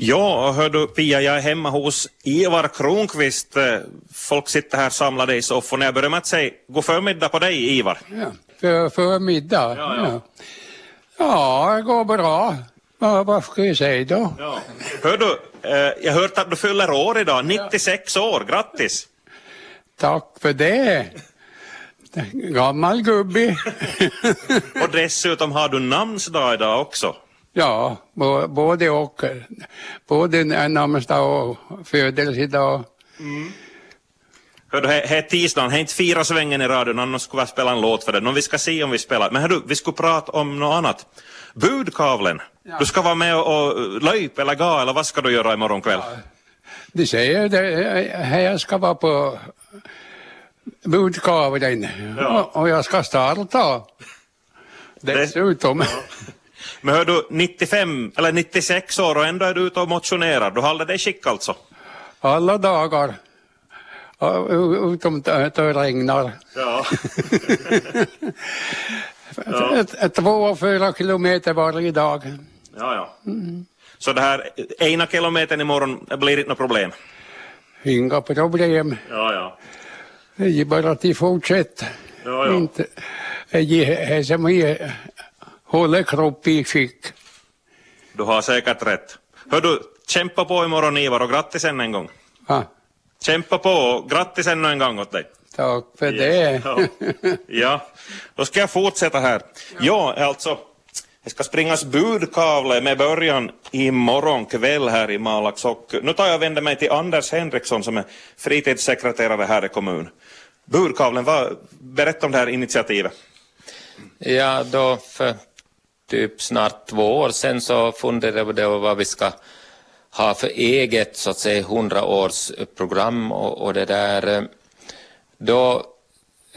Ja, hör du Pia, jag är hemma hos Ivar Kronqvist. Eh, Folk sitter här samlade i sofforna. Jag börjar med att säga god förmiddag på dig Ivar. Ja, för, för middag. Ja, ja. ja. det går bra. Ja, vad ska jag säga då? Ja. Hör du, eh, jag har hört att du fyller år idag, 96 år, grattis! Tack för det. Gammal gubbe. Och dessutom har du namnsdag idag också. Ja, både och. Både namnsdag och födelsedag. Hör du, det är tisdagen, det är inte fyra svängen i radion, annars skulle jag spela en låt för det. Men vi ska se om vi spelar. Men hör du, vi skulle prata om något annat. Budkavlen. Du ska vara med och, och löjp eller ga, eller vad ska du göra imorgon kväll? De säger det, här ska vara på budkavlen Ja. och, och jag ska starta. Dessutom. Men hör du, 95 eller 96 år och ändå är du ute och motionerar. Du håller dig skick alltså? Alla dagar. Utom det regnar. Ja. Två, fyra kilometer varje dag. ja, ja. Så det här ena kilometern imorgon blir inte något problem? Inga problem. Ja, ja. Det är bara att de fortsätter. Ja, ja. Inte, det som är, håller kroppen i skick. Du har säkert rätt. Hör du, kämpa på imorgon Ivar och grattis än en gång. Ja, Kämpa på och grattis ännu en gång åt dig. tack för det. Ja. ja, då ska jag fortsätta här. Ja, alltså, det ska springas budkavle med början imorgon kväll här i Malax och nu tar jag och vänder mig till Anders Henriksson som är fritidssekreterare här i kommun. Budkavlen, vad, berätta om det här initiativet. Ja, då för typ snart två år sedan så funderade vi på vad vi ska ha för eget så att säga hundraårsprogram och, och det där. Då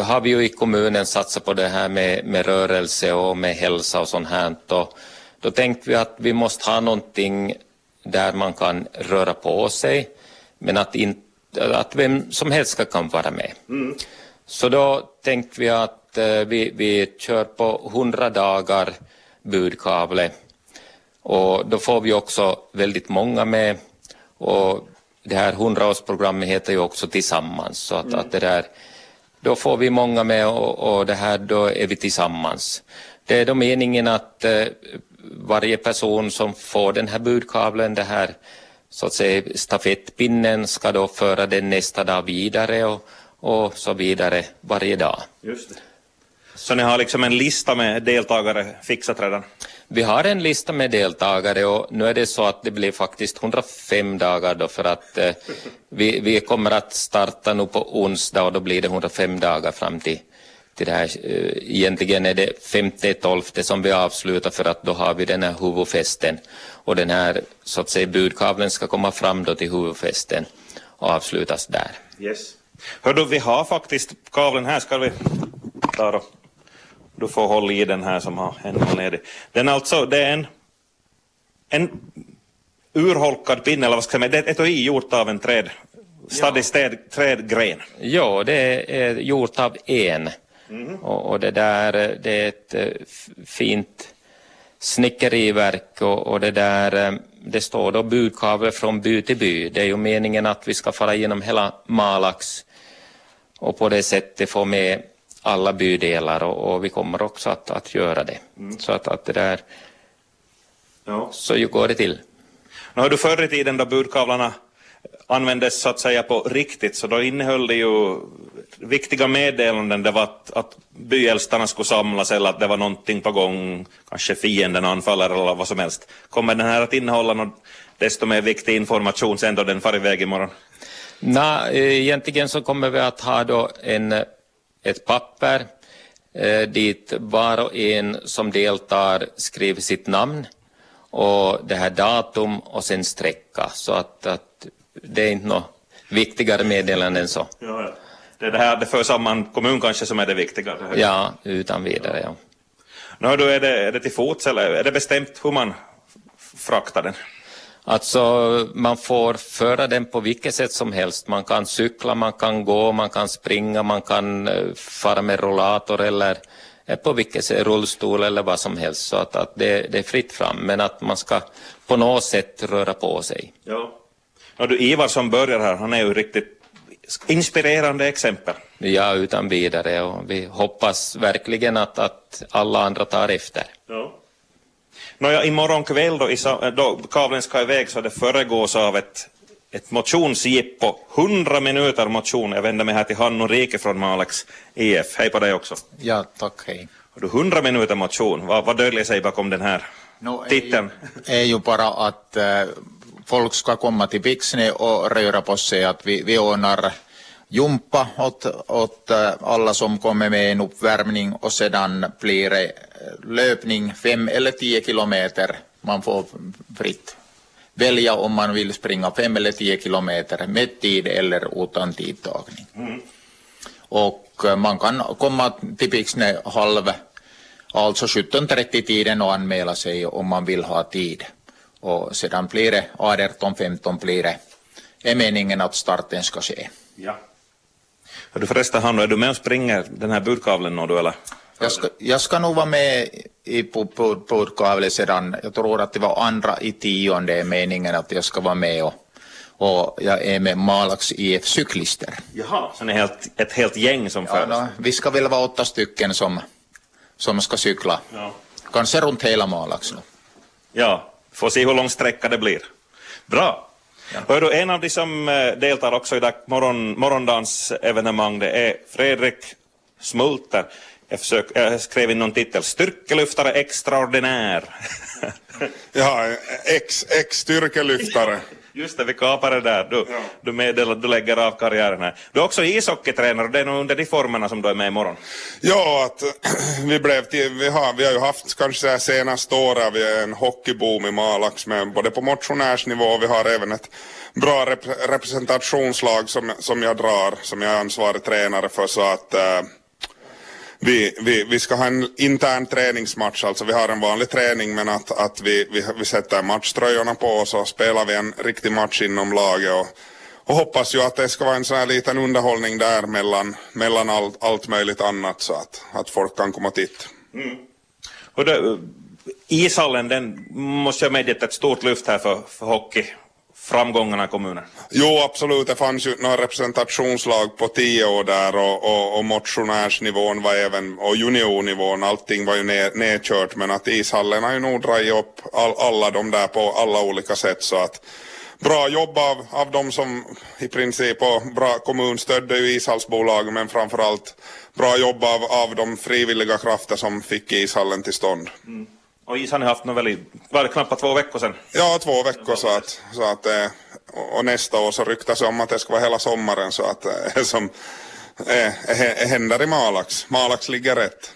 har vi ju i kommunen satsat på det här med, med rörelse och med hälsa och sånt här. Och då tänkte vi att vi måste ha någonting där man kan röra på sig men att, in, att vem som helst ska kan vara med. Så då tänkte vi att eh, vi, vi kör på 100 dagar budkavle och då får vi också väldigt många med och det här 100-årsprogrammet heter ju också Tillsammans så att, att det där då får vi många med och, och det här då är vi tillsammans. Det är då meningen att eh, varje person som får den här budkavlen, det här så att säga stafettpinnen ska då föra den nästa dag vidare och, och så vidare varje dag. Just det. Så ni har liksom en lista med deltagare fixat redan? Vi har en lista med deltagare och nu är det så att det blir faktiskt 105 dagar då för att eh, vi, vi kommer att starta nu på onsdag och då blir det 105 dagar fram till, till det här. Eh, egentligen är det 5-12 som vi avslutar för att då har vi den här huvudfesten och den här så att säga budkavlen ska komma fram då till huvudfesten och avslutas där. Yes. Hör du, vi har faktiskt kavlen här, ska vi ta då? Du får hålla i den här som har händerna ledig. Den är alltså, det är en, en urholkad pinne, eller vad ska man säga, det är ett etui gjort av en träd, stadig städ, trädgren. Ja, det är gjort av en. Och, och det där, det är ett eh, fint snickeriverk och, och det där, eh, det står då budkavle från by till by. Det är ju meningen att vi ska fara igenom hela Malax och på det sättet få med alla bydelar och, och vi kommer också att, att göra det. Så att, att det där, Ja. så ju går det till. Nu har du förr i tiden då budkavlarna användes så att säga på riktigt, så då innehöll det ju viktiga meddelanden. Det var att, att byäldstarna skulle samlas eller att det var någonting på gång, kanske fienden anfaller eller vad som helst. Kommer den här att innehålla något desto mer viktig information sen då den far iväg imorgon? Na, eh, egentligen så kommer vi att ha då en, ett papper eh, dit var och en som deltar skriver sitt namn och det här datum och sen sträcka så att, att det är inte något viktigare meddelande än så. Ja, ja. Det är det här, det för samman kommun kanske som är det viktiga. Det. Ja, utan vidare. Ja. Hör du, är det, är det till fots eller är det bestämt hur man fraktar den? Alltså, man får föra den på vilket sätt som helst. Man kan cykla, man kan gå, man kan springa, man kan eh, fara med rollator eller, på vilket sätt, rullstol eller vad som helst. Så att, att det, det är fritt fram, men att man ska på något sätt röra på sig. Ja. Och du, Ivar som börjar här, han är ju riktigt inspirerande exempel. Ja, utan vidare. Och vi hoppas verkligen att, att alla andra tar efter. Ja. Nåja, imorgon kväll då, i, då kabeln ska iväg så det föregås av ett, ett motionsjippo. 100 minuter motion. Jag vänder mig här till Hanno Rike från Malax IF. Hej på dig också. Ja, tack, hej. Har du 100 minuter motion? Vad, vad döljer sig bakom den här no, titeln? är ju bara att äh, folk ska komma till Pixne och röra på sig. Att vi, vi ordnar jumpa åt, åt äh, alla som kommer med en uppvärmning och sedan blir det äh, löpning fem eller tio kilometer. Man får fritt välja om man vill springa fem eller tio kilometer med tid eller utan tidtagning. Mm. Och äh, man kan komma till Pixne halv, alltså 17.30-tiden och anmäla sig om man vill ha tid. Och sedan blir det 18-15 blir det, är meningen att starten ska ske. Ja. Är du förresten Hanno, är du med och springer den här budkavlen nu eller? Jag ska, jag ska nog vara med i budkavlen sedan, jag tror att det var andra i tionde är meningen att jag ska vara med och, och jag är med Malax IF cyklister. Jaha, så ni är helt, ett helt gäng som ja, no, Vi ska väl vara åtta stycken som, som ska cykla. Ja. Kanske runt hela Malax. Ja, får se hur lång sträcka det blir. Bra. Ja. Hör en av de som eh, deltar också i morgon, morgondagens evenemang det är Fredrik Smulter. Jag, försök, jag skrev in någon titel, styrkelyftare extraordinär. ja, ex-styrkelyftare. Just det, vi kapar det där. Du, ja. du meddelar att du lägger av karriären här. Du är också ishockeytränare och det är nog under de formerna som du är med imorgon. Ja, att vi blev till, vi har, vi har ju haft kanske det senaste året vi är en hockeyboom i Malax med både på motionärsnivå och vi har även ett bra rep representationslag som, som jag drar, som jag är ansvarig tränare för så att äh, vi, vi, vi ska ha en intern träningsmatch, alltså vi har en vanlig träning men att, att vi, vi, vi sätter matchtröjorna på oss och spelar vi en riktig match inom laget och, och hoppas ju att det ska vara en sån här liten underhållning där mellan, mellan allt, allt möjligt annat så att, att folk kan komma och titta. Mm. Och det, eh, ishallen den måste jag medge ett stort lyft här för, för hockey framgångarna i kommunen? Jo, absolut. Det fanns ju några representationslag på tio år där och, och, och motionärsnivån var även, och juniornivån, allting var ju ner, nedkört men att ishallen har ju nog dragit upp all, alla de där på alla olika sätt så att bra jobb av, av de som i princip och bra kommun stödde ju ishallsbolag men framförallt bra jobb av, av de frivilliga krafter som fick ishallen till stånd. Mm. Och is har ni haft nog väldigt, var det knappt två veckor sedan? Ja, två veckor så att, så att eh, och nästa år så ryktas det om att det ska vara hela sommaren så att eh, som eh, händer i Malax. Malax ligger rätt.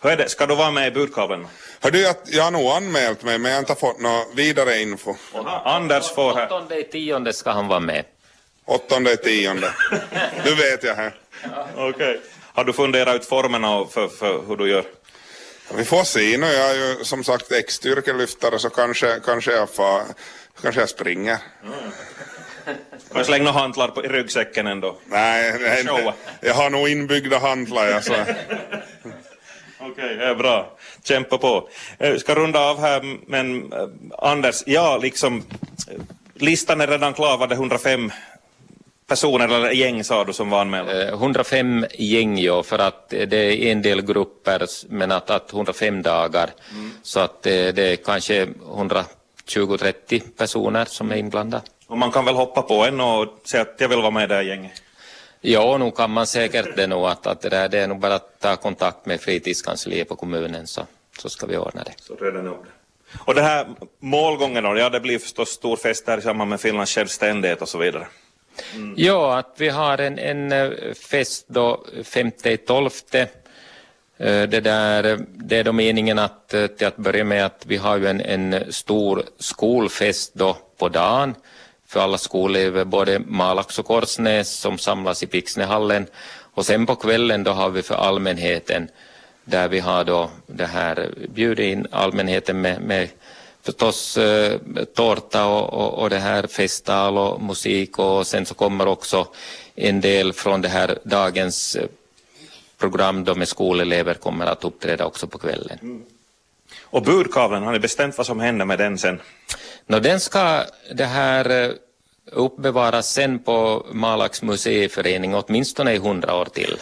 Är det, ska du vara med i budkabeln? Hör du, jag, jag har nog anmält mig men jag har inte fått någon vidare info. Anders får här. Åttonde i tionde ska han vara med. Åttonde i tionde. Nu vet jag här. Ja. Okej. Okay. Har du funderat ut formerna för, för hur du gör? Vi får se nu. Jag är ju som sagt ex-styrkelyftare så kanske, kanske, jag, får, kanske jag springer. Mm. Kan jag slänga hantlar på, i ryggsäcken ändå? Nej, nej jag har nog inbyggda hantlar. Alltså. Okej, okay, är bra. Kämpa på. Jag eh, ska runda av här, men äh, Anders, ja, liksom listan är redan klar, var det 105 personer eller gäng sa du som var anmälda? 105 eh, gäng ja, för att det är en del grupper men att, att 105 dagar. Mm. Så att det, det är kanske 120-30 personer som är inblandade. Och man kan väl hoppa på en och säga att jag vill vara med i det här gänget? Ja, nog kan man säkert det nog. Att, att det, där, det är nog bara att ta kontakt med fritidskansliet på kommunen så, så ska vi ordna det. Så redan upp det. Och det här målgången då, ja det blir förstås stor fest där i samband med Finlands självständighet och så vidare. Mm. Ja, att vi har en, en eh, fest då femte tolfte. Eh, det, där, eh, det är då meningen att eh, till att börja med att vi har ju en, en stor skolfest då på dagen för alla skolelever, både Malax och Korsnäs som samlas i Pixnehallen. Och sen på kvällen då har vi för allmänheten där vi har då det här bjudit in allmänheten med, med förstås eh, tårta och, och, och, det här festtal och musik och sen så kommer också en del från det här dagens program då med skolelever kommer att uppträda också på kvällen. Och budkavlan, har ni bestämt vad som händer med den sen? Nå, den ska det här eh, uppbevaras sen på Malax museiförening åtminstone i hundra år till.